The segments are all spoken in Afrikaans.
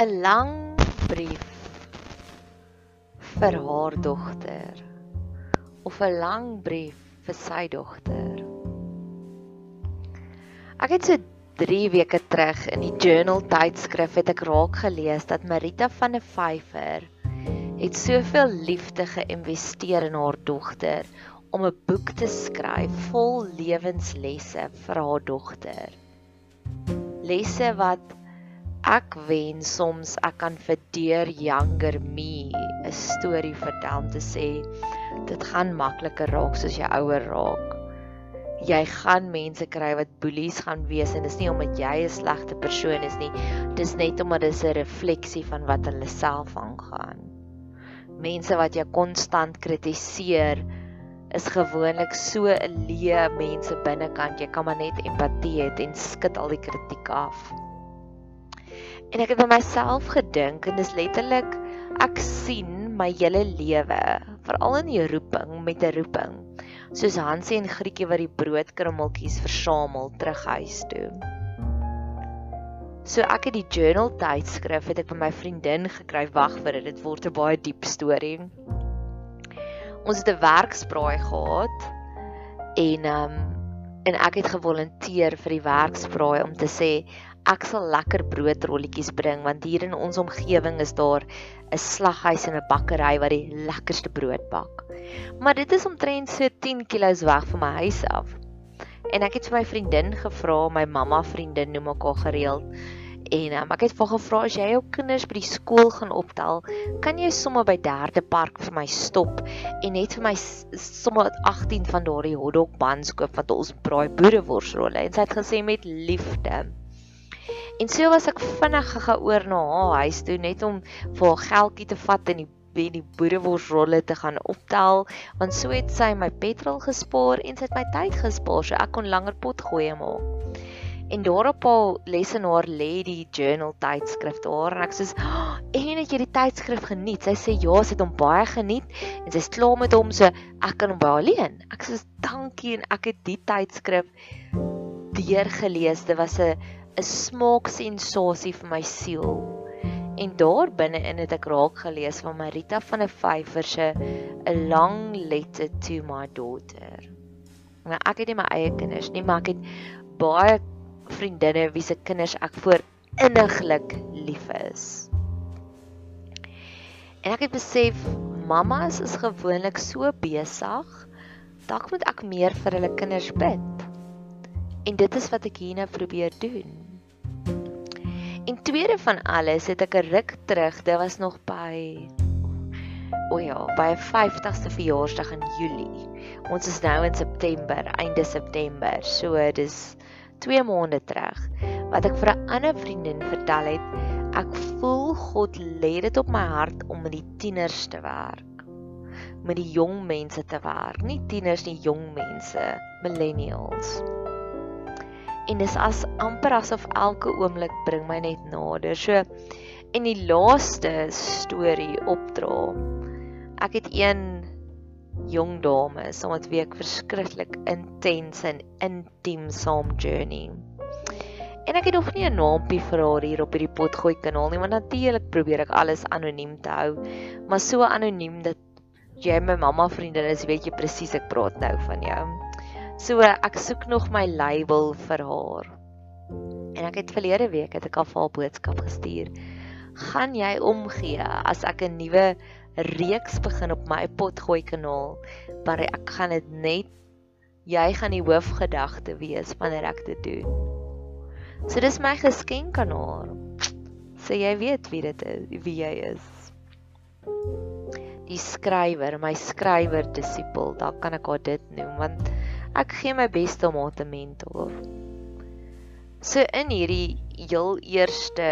'n lang brief vir haar dogter of 'n lang brief vir sy dogter. Ek het so 3 weke terug in die journal tydskrif het ek raak gelees dat Marita van der Vyver het soveel liefde geïnvesteer in haar dogter om 'n boek te skryf vol lewenslesse vir haar dogter. Lesse wat ek wen soms ek kan vir deur younger me 'n storie vertel om te sê dit gaan makliker raak soos jy ouer raak. Jy gaan mense kry wat bullies gaan wees en dis nie omdat jy 'n slegte persoon is nie. Dis net omdat dit 'n refleksie van wat hulle self aangaan. Mense wat jou konstant kritiseer is gewoonlik so 'n leë mense binnekant. Jy kan maar net empatie hê en skud al die kritiek af. En ek het by myself gedink en dis letterlik ek sien my hele lewe, veral in die roeping met 'n roeping, soos Hansie en Grietjie wat die broodkrummeltjies versamel terug huis toe. So ek het die journal tydskrif het ek by my vriendin gekry. Wag vir dit, dit word 'n baie diep storie. Ons het 'n werksbraai gehad en ehm um, en ek het gevolonteer vir die werksbraai om te sê ek sal lekker broodrolletjies bring want hier in ons omgewing is daar 'n slaghuis en 'n bakkery wat die lekkerste brood bak. Maar dit is omtrent so 10 km weg van my huis af. En ek het vir my vriendin gevra, my mamma vriendin noem ek haar gereeld. En um, ek het vir gevra as jy jou kinders by die skool gaan optel, kan jy sommer by derde park vir my stop en net vir my sommer 18 van daardie hotdog buns koop wat ons braai boereworsrolle. En sy het gesê met liefde. En so was ek vinnig gegaan oor na haar huis toe net om vir haar geldjie te vat en die by die boereworsrolle te gaan optel want so het sy my petrol gespaar en sy het my tyd gespaar so ek kon langer pot gooi maak. En daarop al lesenaar lê die journal tydskrif daar en ek sê oh, en het jy die tydskrif geniet? Sy sê ja, sy het hom baie geniet en sy's klaar met hom so ek kan hom baie alleen. Ek sê dankie en ek het die tydskrif deurgelees. Dit was 'n 'n smaaksensasie vir my siel. En daar binne-in het ek raak gelees van Marita van der Vyver se 'n long letter to my daughter. Nou ek het nie my eie kinders nie, maar ek het baie vriendinne wie se kinders ek voor inniglik lief is. En ek het besef mammas is gewoonlik so besig, dalk moet ek meer vir hulle kinders bid. En dit is wat ek hier nou probeer doen. Tweede van alles het ek 'n ruk terug, dit was nog by o ja, by 'n 50ste verjaarsdag in Julie. Ons is nou in September, einde September. So dis 2 maande terug wat ek vir 'n ander vriendin vertel het, ek voel God lê dit op my hart om met die tieners te werk. Met die jong mense te werk, nie tieners nie, jong mense, millennials en dis as amper asof elke oomblik bring my net nader. So en die laaste storie opdra. Ek het een jong dame saam met wie ek verskriklik intens en intiem saam journey. En ek het nog nie 'n naampie vir haar hier op hierdie potgooi kanaal nie, want natuurlik probeer ek alles anoniem te hou, maar so anoniem dat jy my mamma vriendin is, weet jy presies ek praat nou van jou. So ek soek nog my label vir haar. En ek het verlede week het ek al 'n boodskap gestuur. Gaan jy omgee as ek 'n nuwe reeks begin op my potgooi kanaal, maar ek gaan dit net jy gaan die hoofgedagte wees wanneer ek dit doen. So dis my geskenk aan haar. So jy weet wie dit is, wie jy is. Die skrywer, my skrywer disipel, dalk kan ek haar dit noem want Ek gee my bes om haar te mentor. So in hierdie heel eerste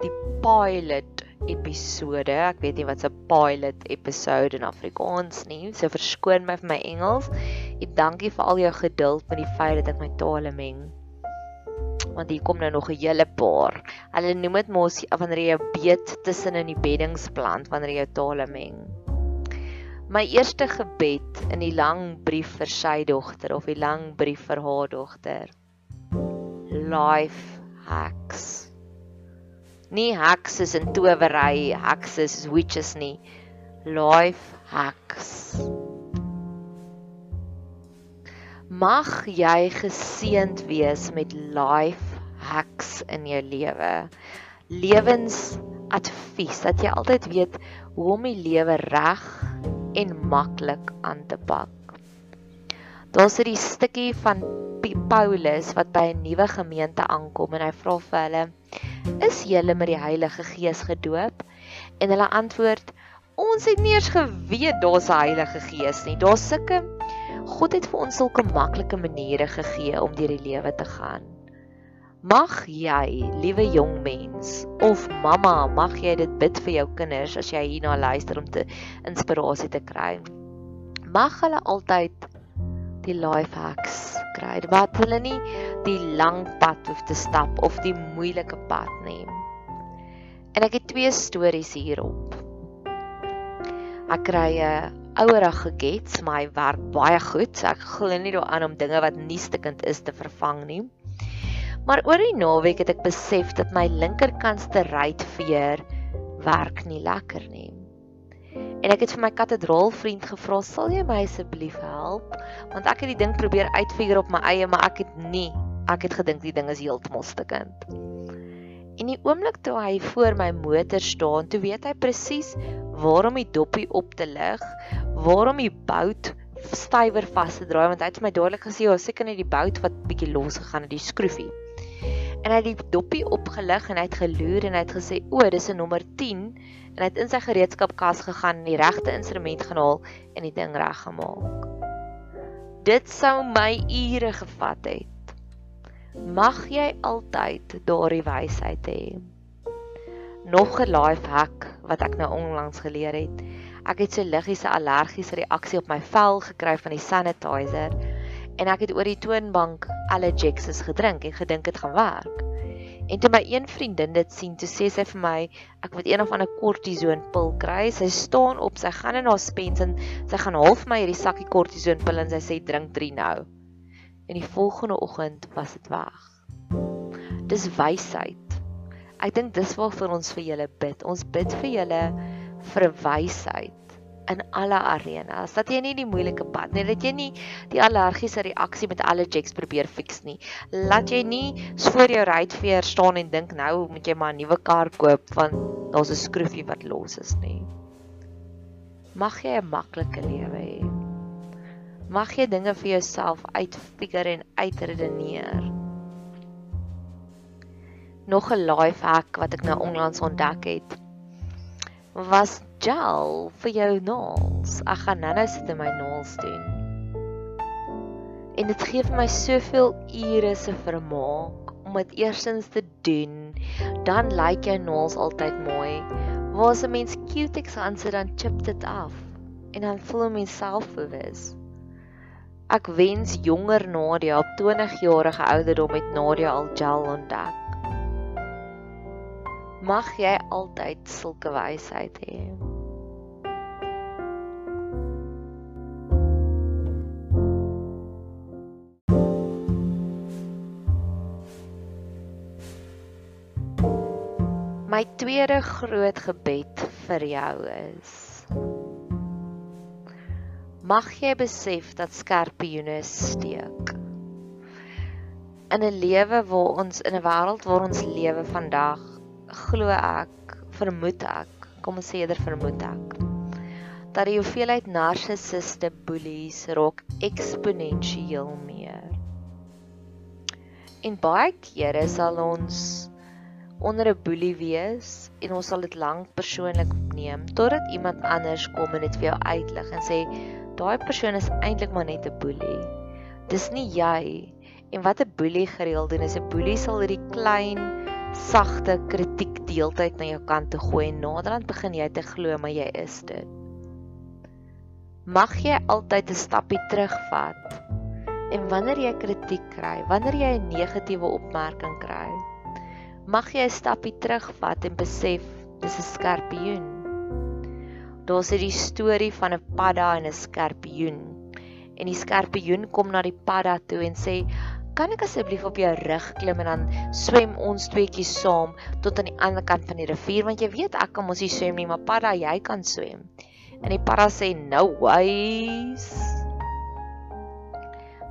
die pilot episode, ek weet nie wat 'n pilot episode in Afrikaans nie, so verskoon my vir my Engels. Ek dankie vir al jou geduld met die feit dat ek my tale meng. Want hier kom nou nog 'n hele paar. Hulle noem dit mos wanneer jy 'n beet tussen in die beddingsplant wanneer jy jou tale meng my eerste gebed in die lang brief vir sy dogter of die lang brief vir haar dogter life hacks Nie hacks is in towery, hacks is witches nie. Life hacks. Mag jy geseënd wees met life hacks in jou lewe. Lewensadvies dat jy altyd weet hoe om die lewe reg en maklik aan te pak. Daar's 'n stukkie van Paulus wat by 'n nuwe gemeente aankom en hy vra vir hulle: "Is julle met die Heilige Gees gedoop?" En hulle antwoord: "Ons het nie eens geweet daar's 'n Heilige Gees nie. Daar's sulke God het vir ons sulke maklike maniere gegee om deur die lewe te gaan." Mag jy, liewe jong mens, of mamma, mag jy dit bid vir jou kinders as jy hierna luister om te inspirasie te kry. Mag hulle altyd die life hacks kry wat hulle nie die lang pad hoef te stap of die moeilike pad nie. En ek het twee stories hierop. Ek kry 'n ouerige gets, maar hy werk baie goed. So ek glo nie daaraan om dinge wat nie stikkend is te vervang nie. Maar oor die naweek het ek besef dat my linkerkant se ruitveer werk nie lekker nie. En ek het vir my katedraal vriend gevra, "Sal jy my asseblief help?" Want ek het die ding probeer uitfigure op my eie, maar ek het nie. Ek het gedink die ding is heeltemal stukkend. En die oomblik toe hy voor my motor staan, toe weet hy presies waarom die doppie op te lig, waarom die bout stywer vas te draai want hy het vir my dadelik gesê, "Ja, seker net die bout wat bietjie los gegaan het, die skroefie." En hy het die doppie opgelig en hy het geloer en hy het gesê, "O, dis 'n nommer 10." en hy het in sy gereedskapkas gegaan en die regte instrument gaan haal en die ding reggemaak. Dit sou my ure gevat het. Mag jy altyd daardie wysheid hê. Nog 'n life hack wat ek nou onlangs geleer het. Ek het so liggiese allergiese reaksie op my vel gekry van die sanitizer en ek het oor die toonbank Allergex gedrink en gedink dit gaan werk. En toe my een vriendin dit sien, toe sê sy vir my, ek moet een of ander kortison pil kry. Sy staan op, sy gaan in haar spens en sy gaan half my hierdie sakkie kortison pil en sy sê drink 3 nou. En die volgende oggend was dit weg. Dis wysheid. Ek dink dis waarvoor ons vir julle bid. Ons bid vir julle vir wysheid in alle arenas. Dat jy nie die moeilike pad nie, dat jy nie die allergiese reaksie met Allergex probeer fix nie. Laat jy nie voor jou ruitveer staan en dink nou moet jy maar 'n nuwe kar koop want daar's 'n skroefie wat los is nie. Mag jy 'n maklike lewe hê. Mag jy dinge vir jouself uitfigure en uitredeneer. Nog 'n life hack wat ek nou onlangs ontdek het was gel vir jou naels. Ek gaan nou-nou sit in my naels doen. En dit gee vir my soveel ure se vermaak om dit eersins te doen. Dan lyk jou naels altyd mooi. Waar as 'n mens Q-tips aansit dan chip dit af en dan voel ek myself bewus. Ek wens jonger Nadia op 20 jarige ouderdom met Nadia al gel ontdek. Mag jy altyd sulke wysheid hê. My tweede groot gebed vir jou is Mag jy besef dat skerpioene steek. In 'n lewe waar ons in 'n wêreld waar ons lewe vandag, glo ek, vermoed ek, kom ons sê eerder vermoed ek, dat die hoeveelheid narcissiste bullies raak eksponensieel meer. En baie kere sal ons onder 'n boelie wees en ons sal dit lank persoonlik neem totdat iemand anders kom en dit vir jou uitlig en sê daai persoon is eintlik maar net 'n boelie. Dis nie jy. En wat 'n boelie gereeld doen is 'n boelie sal hierdie klein sagte kritiek deeltyd na jou kant toe gooi en naderhand begin jy te glo maar jy is dit. Mag jy altyd 'n stappie terugvat. En wanneer jy kritiek kry, wanneer jy 'n negatiewe opmerking kry, mag jy 'n stappie terugvat en besef dis 'n skorpioen. Daar's hierdie storie van 'n padda en 'n skorpioen. En die skorpioen kom na die padda toe en sê: kan ek asseblief op jou rug klim en dan swem ons tweeetjies saam tot aan die ander kant van die rivier want jy weet ek kan mos nie swem nie, maar Padda, jy kan swem." En die Padda sê, "No ways."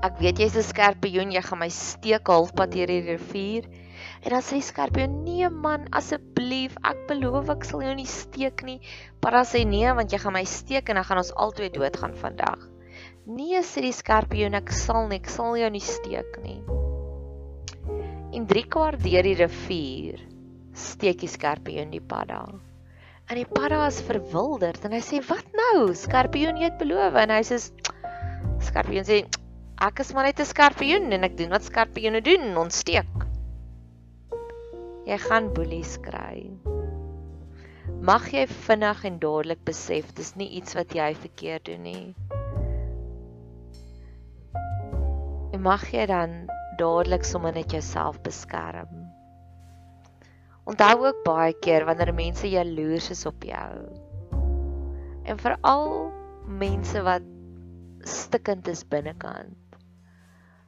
Ek weet jy's 'n skerpioen, jy gaan my steek halfpad deur die rivier. En dan sê skerpioen, "Nee man, asseblief, ek beloof ek sal jou nie steek nie." Padda sê, "Nee, want jy gaan my steek en dan gaan ons albei doodgaan vandag." Nee, sê die skorpioen, ek sal nie, ek sal jou nie steek nie. En 3 kwart deur die rivier steek die skorpioen die padda. En die padda is verwilderd en hy sê, "Wat nou? Skorpioen, jy het beloof." En hy sê, "Skorpioen sê, ek is maar net 'n skorpioen en ek doen wat skorpioene doen, ons steek." Jy gaan boelies kry. Mag jy vinnig en dadelik besef dis nie iets wat jy verkeerd doen nie. Mag jy dan dadelik sommer net jouself beskerm. Onthou ook baie keer wanneer mense jaloers is op jou. En veral mense wat stikkend is binnekant.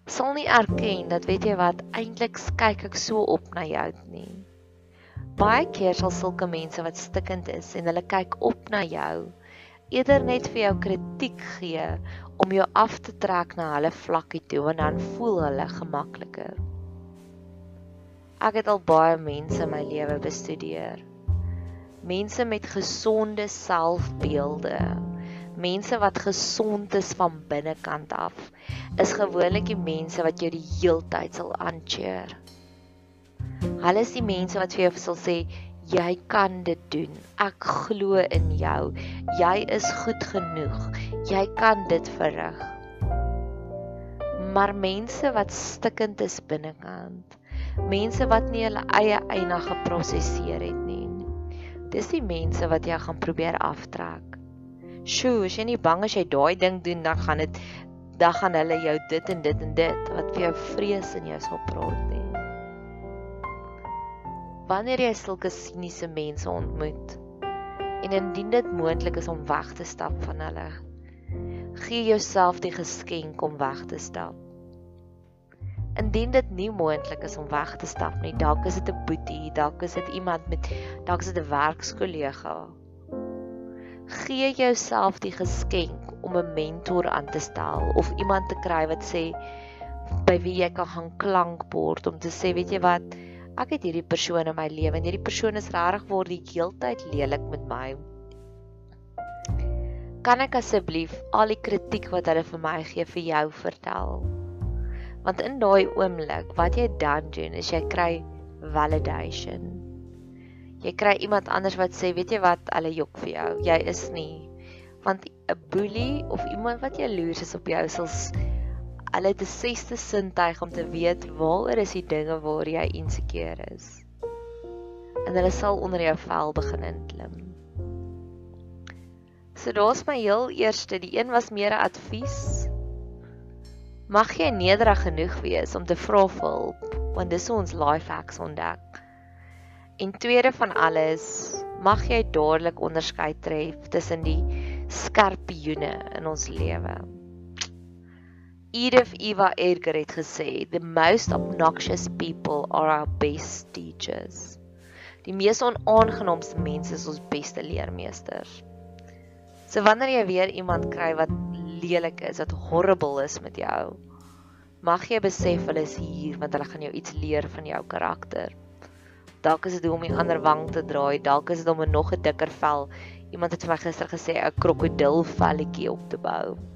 Sal nie erken dat weet jy wat eintlik kyk ek so op na jou nie. Baie keer sal sulke mense wat stikkend is en hulle kyk op na jou eerder net vir jou kritiek gee om jou af te trek na hulle vlakkie toe en dan voel hulle gemakliker. Ek het al baie mense in my lewe bestudeer. Mense met gesonde selfbeelde, mense wat gesond is van binnekant af, is gewoonlik die mense wat jou die heeltyd sal aancheer. Hulle is die mense wat vir jou sal sê jy kan dit doen. Ek glo in jou. Jy is goed genoeg. Jy kan dit verrig. Maar mense wat stikkend is binnekant, mense wat nie hulle eie eina geprosesseer het nie. Dis die mense wat jy gaan probeer aftrek. Sjoe, as jy nie bang as jy daai ding doen, dan gaan dit dan gaan hulle jou dit en dit en dit wat vir jou vrees in jou sal praat nie wanneer jy sulke siniese mense ontmoet en indien dit moontlik is om weg te stap van hulle gee jouself die geskenk om weg te stap. Indien dit nie moontlik is om weg te stap nie dalk is dit 'n boetie dalk is dit iemand met dalk is dit 'n werkskollega gee jouself die geskenk om 'n mentor aan te stel of iemand te kry wat sê by wie jy kan gaan klankbord om te sê weet jy wat ek het hierdie persoon in my lewe en hierdie persoon is regtig word die heeltyd lelik met my. Kan ek asseblief al die kritiek wat hulle vir my gee vir jou vertel? Want in daai oomblik, wat jy dan doen, is jy kry validation. Jy kry iemand anders wat sê, weet jy wat, hulle jok vir jou. Jy is nie want 'n boelie of iemand wat jaloers is op jou sal Hulle het 'n sesde sintuig om te weet waaroor is die dinge waar jy insekeer is. En hulle sal onder jou vel begin inklim. So daar's my heel eerste, die een was meer 'n advies. Mag jy nederig genoeg wees om te vra vir hulp, want dis hoe ons life hacks ontdek. En tweede van alles, mag jy dadelik onderskeid tref tussen die skerpioene in ons lewe. Edith Eva Edgar het gesê, "The most obnoxious people are our best teachers." Die mees onaangenaamste mense is ons beste leermeesters. So wanneer jy weer iemand kry wat lelik is, wat horrible is met jou, mag jy besef hulle is hier want hulle gaan jou iets leer van jou karakter. Dalk is dit om die ander wang te draai, dalk is dit om 'n nog 'n dikker vel. Iemand het vir my gister gesê 'n krokodilvelletjie op te bou.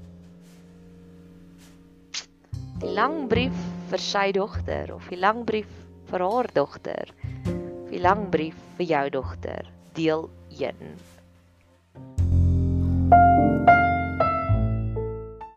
Die lang brief vir sy dogter of die lang brief vir haar dogter. Die lang brief vir jou dogter. Deel 1.